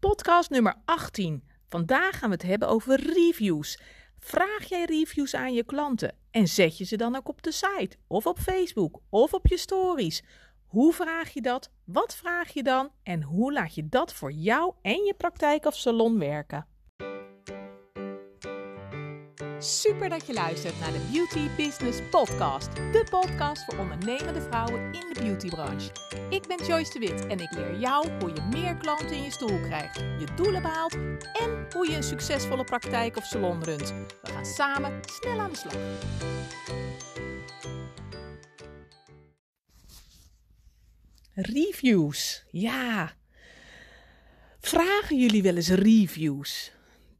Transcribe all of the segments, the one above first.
Podcast nummer 18. Vandaag gaan we het hebben over reviews. Vraag jij reviews aan je klanten en zet je ze dan ook op de site of op Facebook of op je stories? Hoe vraag je dat? Wat vraag je dan? En hoe laat je dat voor jou en je praktijk of salon werken? Super dat je luistert naar de Beauty Business Podcast. De podcast voor ondernemende vrouwen in de beautybranche. Ik ben Joyce de Wit en ik leer jou hoe je meer klanten in je stoel krijgt, je doelen behaalt en hoe je een succesvolle praktijk of salon runt. We gaan samen snel aan de slag. Reviews. Ja. Vragen jullie wel eens reviews?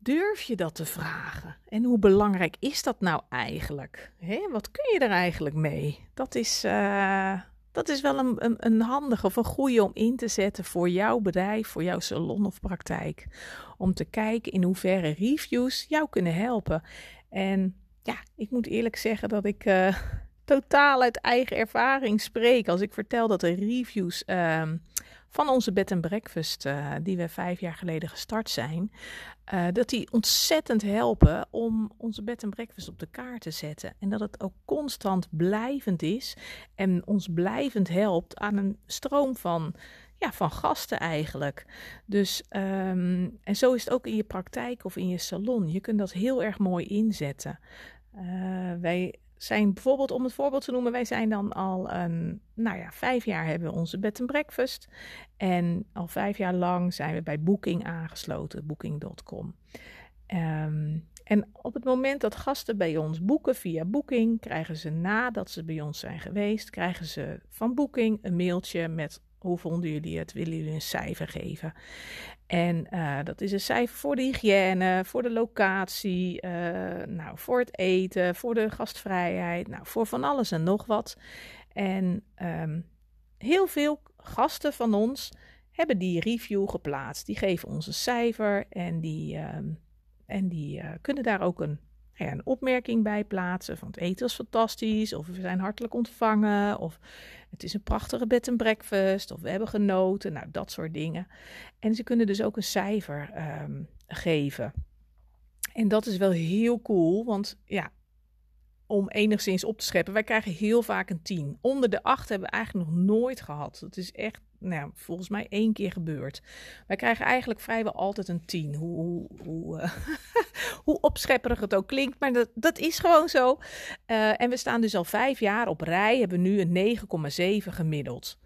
Durf je dat te vragen? En hoe belangrijk is dat nou eigenlijk? wat kun je er eigenlijk mee? Dat is, uh, dat is wel een, een, een handige of een goede om in te zetten voor jouw bedrijf, voor jouw salon of praktijk. Om te kijken in hoeverre reviews jou kunnen helpen. En ja, ik moet eerlijk zeggen dat ik uh, totaal uit eigen ervaring spreek als ik vertel dat de reviews. Uh, van onze bed and breakfast, uh, die we vijf jaar geleden gestart zijn, uh, dat die ontzettend helpen om onze bed and breakfast op de kaart te zetten. En dat het ook constant blijvend is en ons blijvend helpt aan een stroom van, ja, van gasten eigenlijk. Dus, um, en zo is het ook in je praktijk of in je salon. Je kunt dat heel erg mooi inzetten. Uh, wij zijn bijvoorbeeld, om het voorbeeld te noemen, wij zijn dan al nou ja, vijf jaar hebben we onze bed and breakfast. En al vijf jaar lang zijn we bij Booking aangesloten, booking.com. Ehm, en op het moment dat gasten bij ons boeken via Booking, krijgen ze nadat ze bij ons zijn geweest, krijgen ze van Booking een mailtje met hoe vonden jullie het? Willen jullie een cijfer geven? En uh, dat is een cijfer voor de hygiëne, voor de locatie, uh, nou, voor het eten, voor de gastvrijheid, nou, voor van alles en nog wat. En um, heel veel gasten van ons hebben die review geplaatst. Die geven ons een cijfer en die, um, en die uh, kunnen daar ook een een opmerking bij plaatsen van het eten was fantastisch, of we zijn hartelijk ontvangen, of het is een prachtige bed and breakfast, of we hebben genoten, nou dat soort dingen. En ze kunnen dus ook een cijfer um, geven. En dat is wel heel cool, want ja, om enigszins op te scheppen. Wij krijgen heel vaak een 10. Onder de 8 hebben we eigenlijk nog nooit gehad. Dat is echt, nou, volgens mij één keer gebeurd. Wij krijgen eigenlijk vrijwel altijd een 10. Hoe, hoe, hoe, uh, hoe opschepperig het ook klinkt, maar dat, dat is gewoon zo. Uh, en we staan dus al vijf jaar op rij, hebben nu een 9,7 gemiddeld.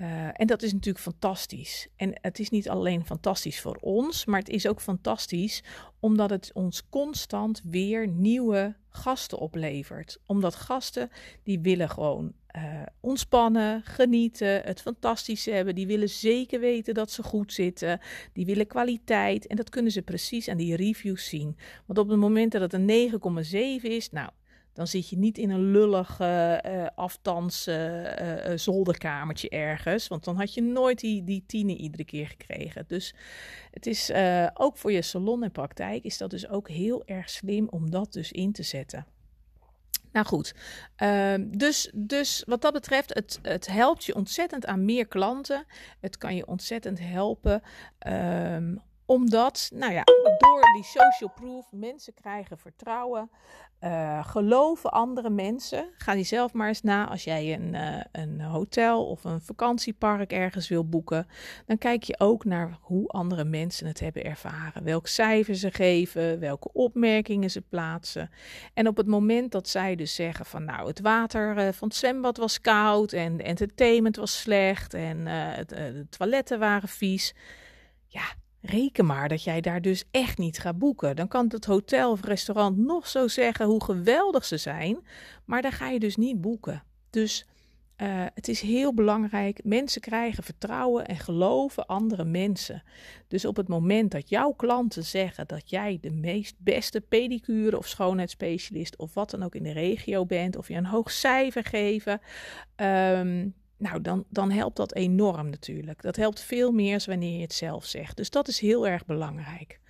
Uh, en dat is natuurlijk fantastisch. En het is niet alleen fantastisch voor ons, maar het is ook fantastisch omdat het ons constant weer nieuwe gasten oplevert. Omdat gasten die willen gewoon uh, ontspannen, genieten, het fantastisch hebben. Die willen zeker weten dat ze goed zitten. Die willen kwaliteit. En dat kunnen ze precies aan die reviews zien. Want op het moment dat het een 9,7 is, nou, dan zit je niet in een lullig uh, aftans uh, zolderkamertje ergens. Want dan had je nooit die, die tienen iedere keer gekregen. Dus het is ook voor je salon en praktijk is dat dus ook heel erg slim om dat dus in te zetten. Nou goed, uh, dus, dus wat dat betreft, het, het helpt je ontzettend aan meer klanten. Het kan je ontzettend helpen um, omdat, nou ja, door die social proof, mensen krijgen vertrouwen, uh, geloven andere mensen. Ga die zelf maar eens na als jij een, uh, een hotel of een vakantiepark ergens wil boeken. Dan kijk je ook naar hoe andere mensen het hebben ervaren. Welk cijfer ze geven, welke opmerkingen ze plaatsen. En op het moment dat zij dus zeggen van nou, het water uh, van het zwembad was koud en de entertainment was slecht en het, de toiletten waren vies. Ja, reken maar dat jij daar dus echt niet gaat boeken. Dan kan het hotel of restaurant nog zo zeggen hoe geweldig ze zijn, maar dan ga je dus niet boeken. Dus uh, het is heel belangrijk. Mensen krijgen vertrouwen en geloven andere mensen. Dus op het moment dat jouw klanten zeggen dat jij de meest beste pedicure of schoonheidsspecialist of wat dan ook in de regio bent, of je een hoog cijfer geven, um, nou, dan, dan helpt dat enorm natuurlijk. Dat helpt veel meer als wanneer je het zelf zegt. Dus dat is heel erg belangrijk.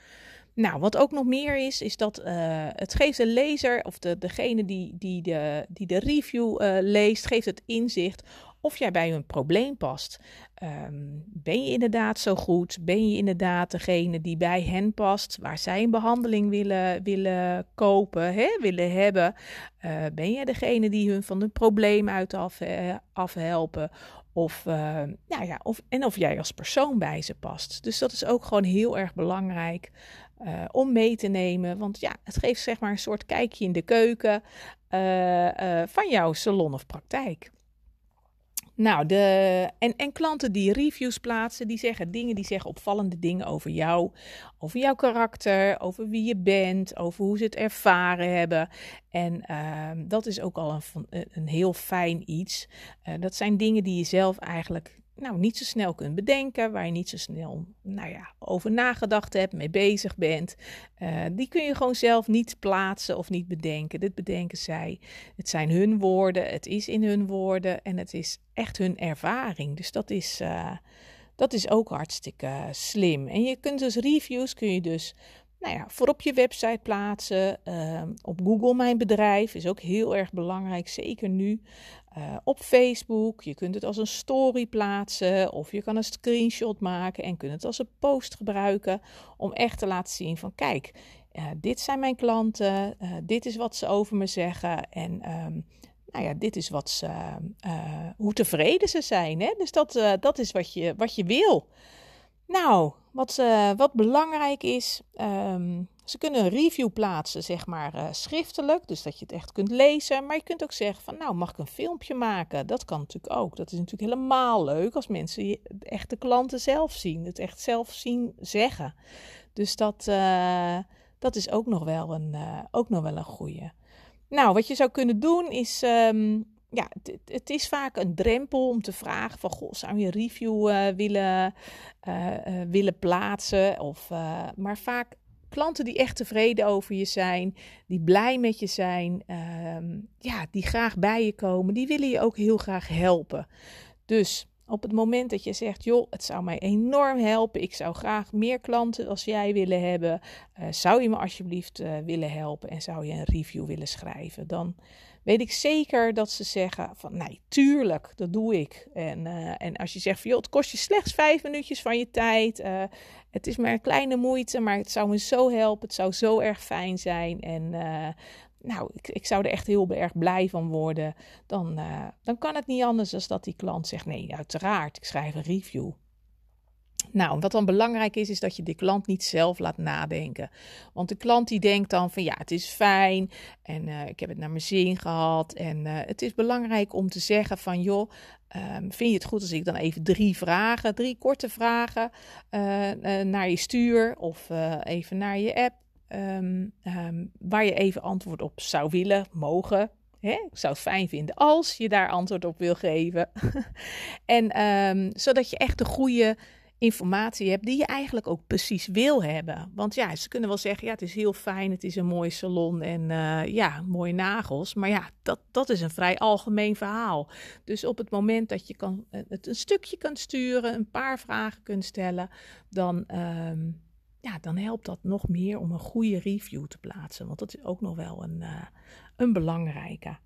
Nou, wat ook nog meer is, is dat uh, het geeft de lezer of de, degene die, die, de, die de review uh, leest, geeft het inzicht of jij bij hun probleem past. Ehm, ben je inderdaad zo goed? Ben je inderdaad degene die bij hen past, waar zij een behandeling willen, willen kopen, hè, willen hebben? Uh, ben je degene die hun van hun probleem uit af, uh, afhelpen? Of, uh, nou ja, of, en of jij als persoon bij ze past. Dus dat is ook gewoon heel erg belangrijk uh, om mee te nemen. Want ja, het geeft zeg maar een soort kijkje in de keuken van jouw salon of praktijk. Nou, de, en, en klanten die reviews plaatsen, die zeggen dingen, die zeggen opvallende dingen over jou, over jouw karakter, over wie je bent, over hoe ze het ervaren hebben. En uh, dat is ook al een, een heel fijn iets. Uh, dat zijn dingen die je zelf eigenlijk nou, niet zo snel kunt bedenken, waar je niet zo snel nou ja, over nagedacht hebt, mee bezig bent. Uh, die kun je gewoon zelf niet plaatsen of niet bedenken. Dit bedenken zij. Het zijn hun woorden, het is in hun woorden en het is echt hun ervaring. Dus dat is, uh, dat is ook hartstikke slim. En je kunt dus reviews, kun je dus nou ja, voor op je website plaatsen. Uh, op Google Mijn Bedrijf is ook heel erg belangrijk, zeker nu. Uh, op Facebook, je kunt het als een story plaatsen of je kan een screenshot maken en kunt het als een post gebruiken om echt te laten zien van kijk, uh, dit zijn mijn klanten, uh, dit is wat ze over me zeggen en um, nou ja, dit is wat ze, hoe tevreden ze zijn. Hè? Dus dat, dat is wat je, wat je wil. Nou, wat, uh, wat belangrijk is, um, ze kunnen een review plaatsen, zeg maar uh, schriftelijk, dus dat je het echt kunt lezen. Maar je kunt ook zeggen van, nou, mag ik een filmpje maken? Dat kan natuurlijk ook. Dat is natuurlijk helemaal leuk als mensen je, echt de klanten zelf zien, het echt zelf zien zeggen. Dus dat, uh, dat is ook nog wel een, ook nog wel een goede. Nou, wat je zou kunnen doen is um, ja, het, is vaak een drempel om te vragen van, goh, zou je review uh, willen, uh, uh, willen plaatsen? Of, maar vaak klanten die echt tevreden over je zijn, die blij met je zijn, ehm, ja, die graag bij je komen, die willen je ook heel graag helpen. Dus op het moment dat je zegt, joh, het zou mij enorm helpen, ik zou graag meer klanten als jij willen hebben, zou je me alsjeblieft willen helpen en zou je een review willen schrijven, dan weet ik zeker dat ze zeggen van nee, tuurlijk, dat doe ik. En, uh, en als je zegt van joh, het kost je slechts vijf minuutjes van je tijd. Het is maar een kleine moeite, maar het zou me zo helpen. Het zou zo erg fijn zijn. En nou, ik, ik zou er echt heel erg blij van worden. Dan, dan kan het niet anders dan dat die klant zegt nee, uiteraard, ik schrijf een review. Nou, wat dan belangrijk is, is dat je de klant niet zelf laat nadenken. Want de klant die denkt dan van ja, het is fijn en uh, ik heb het naar mijn zin gehad. En uh, het is belangrijk om te zeggen van joh, um, vind je het goed als ik dan even drie vragen, drie korte vragen naar je stuur of even naar je app. Um, um, waar je even antwoord op zou willen, mogen, Hè? Ik zou het fijn vinden als je daar antwoord op wil geven. en um, zodat je echt de goede informatie hebt die je eigenlijk ook precies wil hebben. Want ja, ze kunnen wel zeggen, ja, het is heel fijn, het is een mooi salon en uh, ja, mooie nagels. Maar ja, dat, dat is een vrij algemeen verhaal. Dus op het moment dat je kan, eh, het een stukje kunt sturen, een paar vragen kunt stellen, dan, ja, dan helpt dat nog meer om een goede review te plaatsen. Want dat is ook nog wel een, uh, een belangrijke.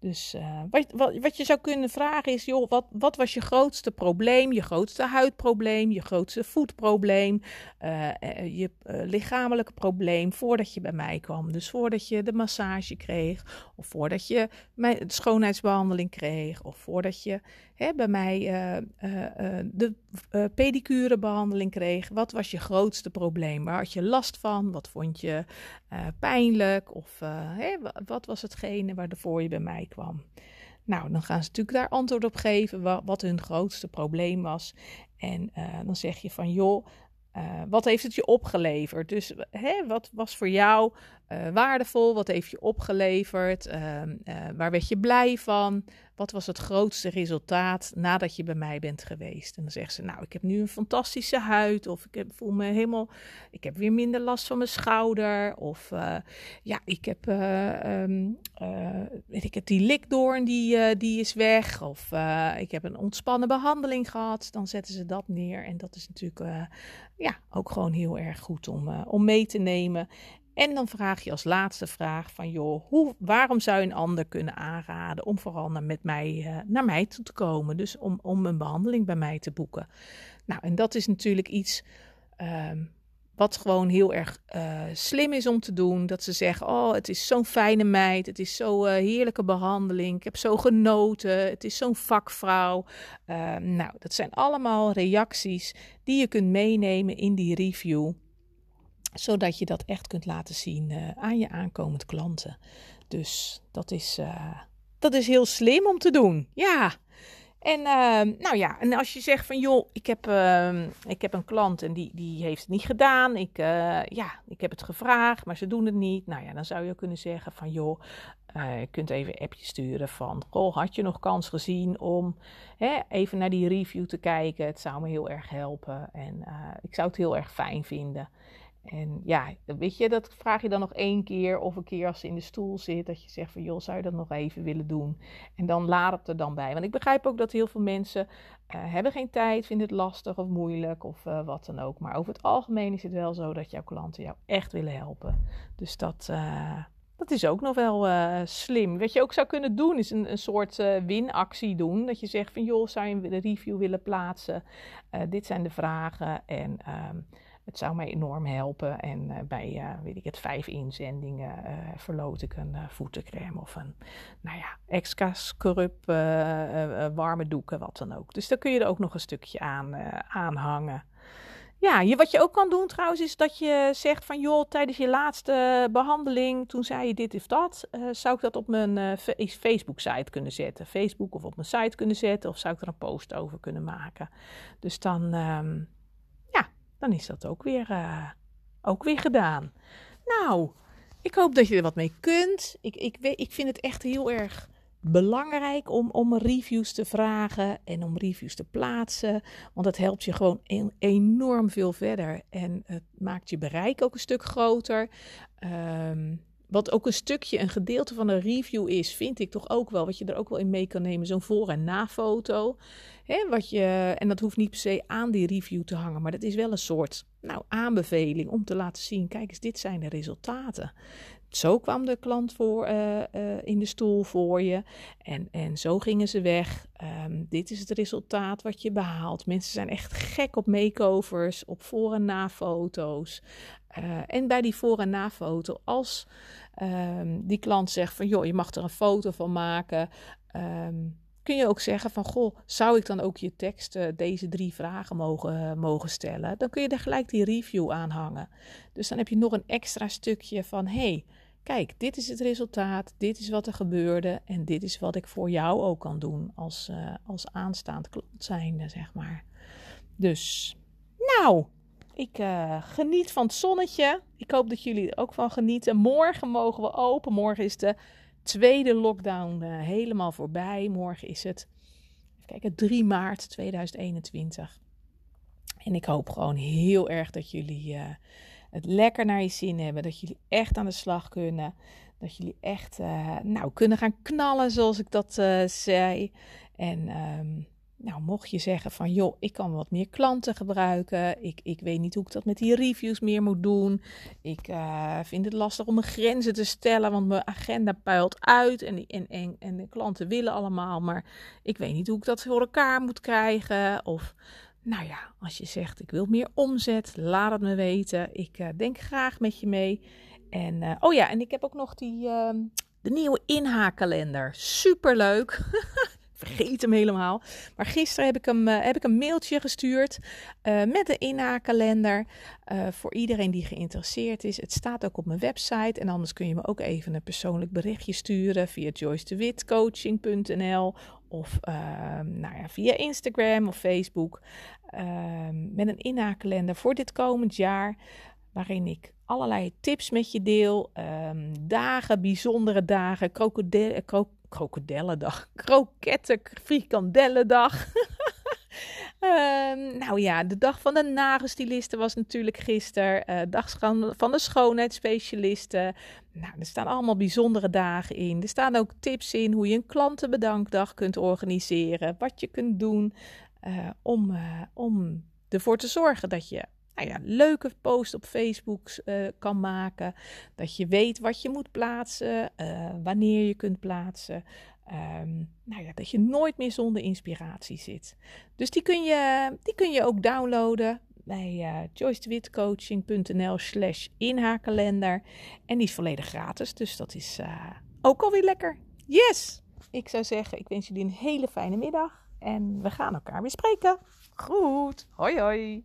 Dus uh, wat, wat, wat, je zou kunnen vragen is, joh, wat, wat, was je grootste probleem, je grootste huidprobleem, je grootste voetprobleem, uh, je lichamelijke probleem voordat je bij mij kwam. Dus voordat je de massage kreeg, of voordat je mijn schoonheidsbehandeling kreeg, of voordat je hè, bij mij de pedicurebehandeling kreeg. Wat was je grootste probleem? Waar had je last van? Wat vond je pijnlijk? Of hè, wat was hetgene waarvoor je bij mij kwam. Nou, dan gaan ze natuurlijk daar antwoord op geven wat, hun grootste probleem was. En uh, dan zeg je van joh, uh, wat heeft het je opgeleverd? Dus hè, wat was voor jou uh, waardevol? Wat heeft je opgeleverd? Ehm, waar werd je blij van? Wat was het grootste resultaat nadat je bij mij bent geweest? En dan zegt ze, nou, ik heb nu een fantastische huid. Of ik heb, voel me helemaal, ik heb weer minder last van mijn schouder. Of uh, ja, ik heb, uh, weet ik het, die likdoorn die, die is weg. Of ik heb een ontspannen behandeling gehad. Dan zetten ze dat neer. En dat is natuurlijk ja, ook gewoon heel erg goed om, om mee te nemen. En dan vraag je als laatste vraag van, joh, hoe, waarom zou je een ander kunnen aanraden om vooral naar, met mij, uh, naar mij toe te komen? Dus om, om een behandeling bij mij te boeken. Nou, en dat is natuurlijk iets um, wat gewoon heel erg uh, slim is om te doen. Dat ze zeggen: Oh, het is zo'n fijne meid. Het is zo'n uh, heerlijke behandeling. Ik heb zo genoten. Het is zo'n vakvrouw. Uh, nou, dat zijn allemaal reacties die je kunt meenemen in die review. Zodat je dat echt kunt laten zien uh, aan je aankomend klanten. Dus dat is, dat is heel slim om te doen. Ja. En uh, nou ja, en als je zegt van joh, ik heb, uh, ik heb een klant en die, die heeft het niet gedaan. Ik, uh, ja, ik heb het gevraagd, maar ze doen het niet. Nou ja, dan zou je kunnen zeggen van joh, eh, je kunt even een appje sturen van goh, had je nog kans gezien om hè, even naar die review te kijken? Het zou me heel erg helpen en ik zou het heel erg fijn vinden. En ja, weet je, dat vraag je dan nog één keer of een keer als ze in de stoel zit, dat je zegt van joh, zou je dat nog even willen doen? En dan laat het er dan bij. Want ik begrijp ook dat heel veel mensen uh, hebben geen tijd, vinden het lastig of moeilijk of uh, wat dan ook. Maar over het algemeen is het wel zo dat jouw klanten jou echt willen helpen. Dus dat, uh, dat is ook nog wel slim. Wat je ook zou kunnen doen, is een, een soort winactie doen. Dat je zegt van joh, zou je een review willen plaatsen? dit zijn de vragen en... Um, het zou mij enorm helpen. En uh, bij, uh, weet ik het, vijf inzendingen uh, verloot ik een voetencrème of een, nou ja, extra scrub, warme doeken, wat dan ook. Dus daar kun je er ook nog een stukje aan aanhangen. Ja, je, wat je ook kan doen trouwens is dat je zegt van joh, tijdens je laatste behandeling, toen zei je dit of dat, zou ik dat op mijn Facebook site kunnen zetten. Facebook of op mijn site kunnen zetten of zou ik er een post over kunnen maken. Dus dan... Um, dan is dat ook weer, uh, ook weer gedaan. Nou, ik hoop dat je er wat mee kunt. Ik, ik, ik vind het echt heel erg belangrijk om, om reviews te vragen en om reviews te plaatsen. Want dat helpt je gewoon een, enorm veel verder. En het maakt je bereik ook een stuk groter. Um, wat ook een stukje, een gedeelte van een review is, vind ik toch ook wel. Wat je er ook wel in mee kan nemen, zo'n voor- en na-foto. wat je, en dat hoeft niet per se aan die review te hangen, maar dat is wel een soort nou, aanbeveling om te laten zien: kijk eens, dit zijn de resultaten. Zo kwam de klant voor, uh, uh, in de stoel voor je. En, en zo gingen ze weg. Um, dit is het resultaat wat je behaalt. Mensen zijn echt gek op makeovers, op voor- en na-foto's. Uh, en bij die voor- en na-foto, als um, die klant zegt van joh, je mag er een foto van maken. Um, kun je ook zeggen van goh, zou ik dan ook je tekst uh, deze drie vragen mogen, uh, mogen stellen? Dan kun je er gelijk die review aan hangen. Dus dan heb je nog een extra stukje van hey, kijk, dit is het resultaat, dit is wat er gebeurde en dit is wat ik voor jou ook kan doen als, als aanstaand klant zijnde, zeg maar. Dus, nou, ik uh, geniet van het zonnetje. Ik hoop dat jullie er ook van genieten. Morgen mogen we open. Morgen is de tweede lockdown uh, helemaal voorbij. Morgen is het, even kijken, 3 maart 2021. En ik hoop gewoon heel erg dat jullie uh, het lekker naar je zin hebben. Dat jullie echt aan de slag kunnen. Dat jullie echt nou, kunnen gaan knallen, zoals ik dat zei. En um, nou, mocht je zeggen van joh, ik kan wat meer klanten gebruiken. Ik, ik weet niet hoe ik dat met die reviews meer moet doen. Ik uh, vind het lastig om mijn grenzen te stellen, want mijn agenda puilt uit. En, en, en, en de klanten willen allemaal, maar ik weet niet hoe ik dat voor elkaar moet krijgen. Of nou ja, als je zegt ik wil meer omzet, laat het me weten. Ik uh, denk graag met je mee. En uh, oh ja, en ik heb ook nog die, uh, de nieuwe inhaakkalender. Super leuk. vergeet hem helemaal. Maar gisteren heb ik hem, uh, heb ik een mailtje gestuurd uh, met de inhaakkalender. Uh, voor iedereen die geïnteresseerd is. Het staat ook op mijn website. En anders kun je me ook even een persoonlijk berichtje sturen via joycedewitcoaching.nl of nou ja, via Instagram of Facebook. met een inhaakkalender voor dit komend jaar. Waarin ik allerlei tips met je deel. Um, dagen, bijzondere dagen, krokodillen. Kro krokodillendag, kroketten, frikandellendag. um, nou ja, de dag van de nagelstylisten was natuurlijk gisteren. Uh, dag van de schoonheidsspecialisten. Nou, er staan allemaal bijzondere dagen in. Er staan ook tips in hoe je een klantenbedankdag kunt organiseren. Wat je kunt doen uh, om, uh, om ervoor te zorgen dat je nou ja, leuke post op Facebook uh, kan maken. Dat je weet wat je moet plaatsen, uh, wanneer je kunt plaatsen. Um, nou ja, dat je nooit meer zonder inspiratie zit. Dus die kun je, die kun je ook downloaden bij uh, joycedewitcoaching.nl slash inhaakkalender. En die is volledig gratis, dus dat is uh, ook alweer lekker. Yes! Ik zou zeggen, ik wens jullie een hele fijne middag. En we gaan elkaar weer spreken. Goed. Hoi hoi.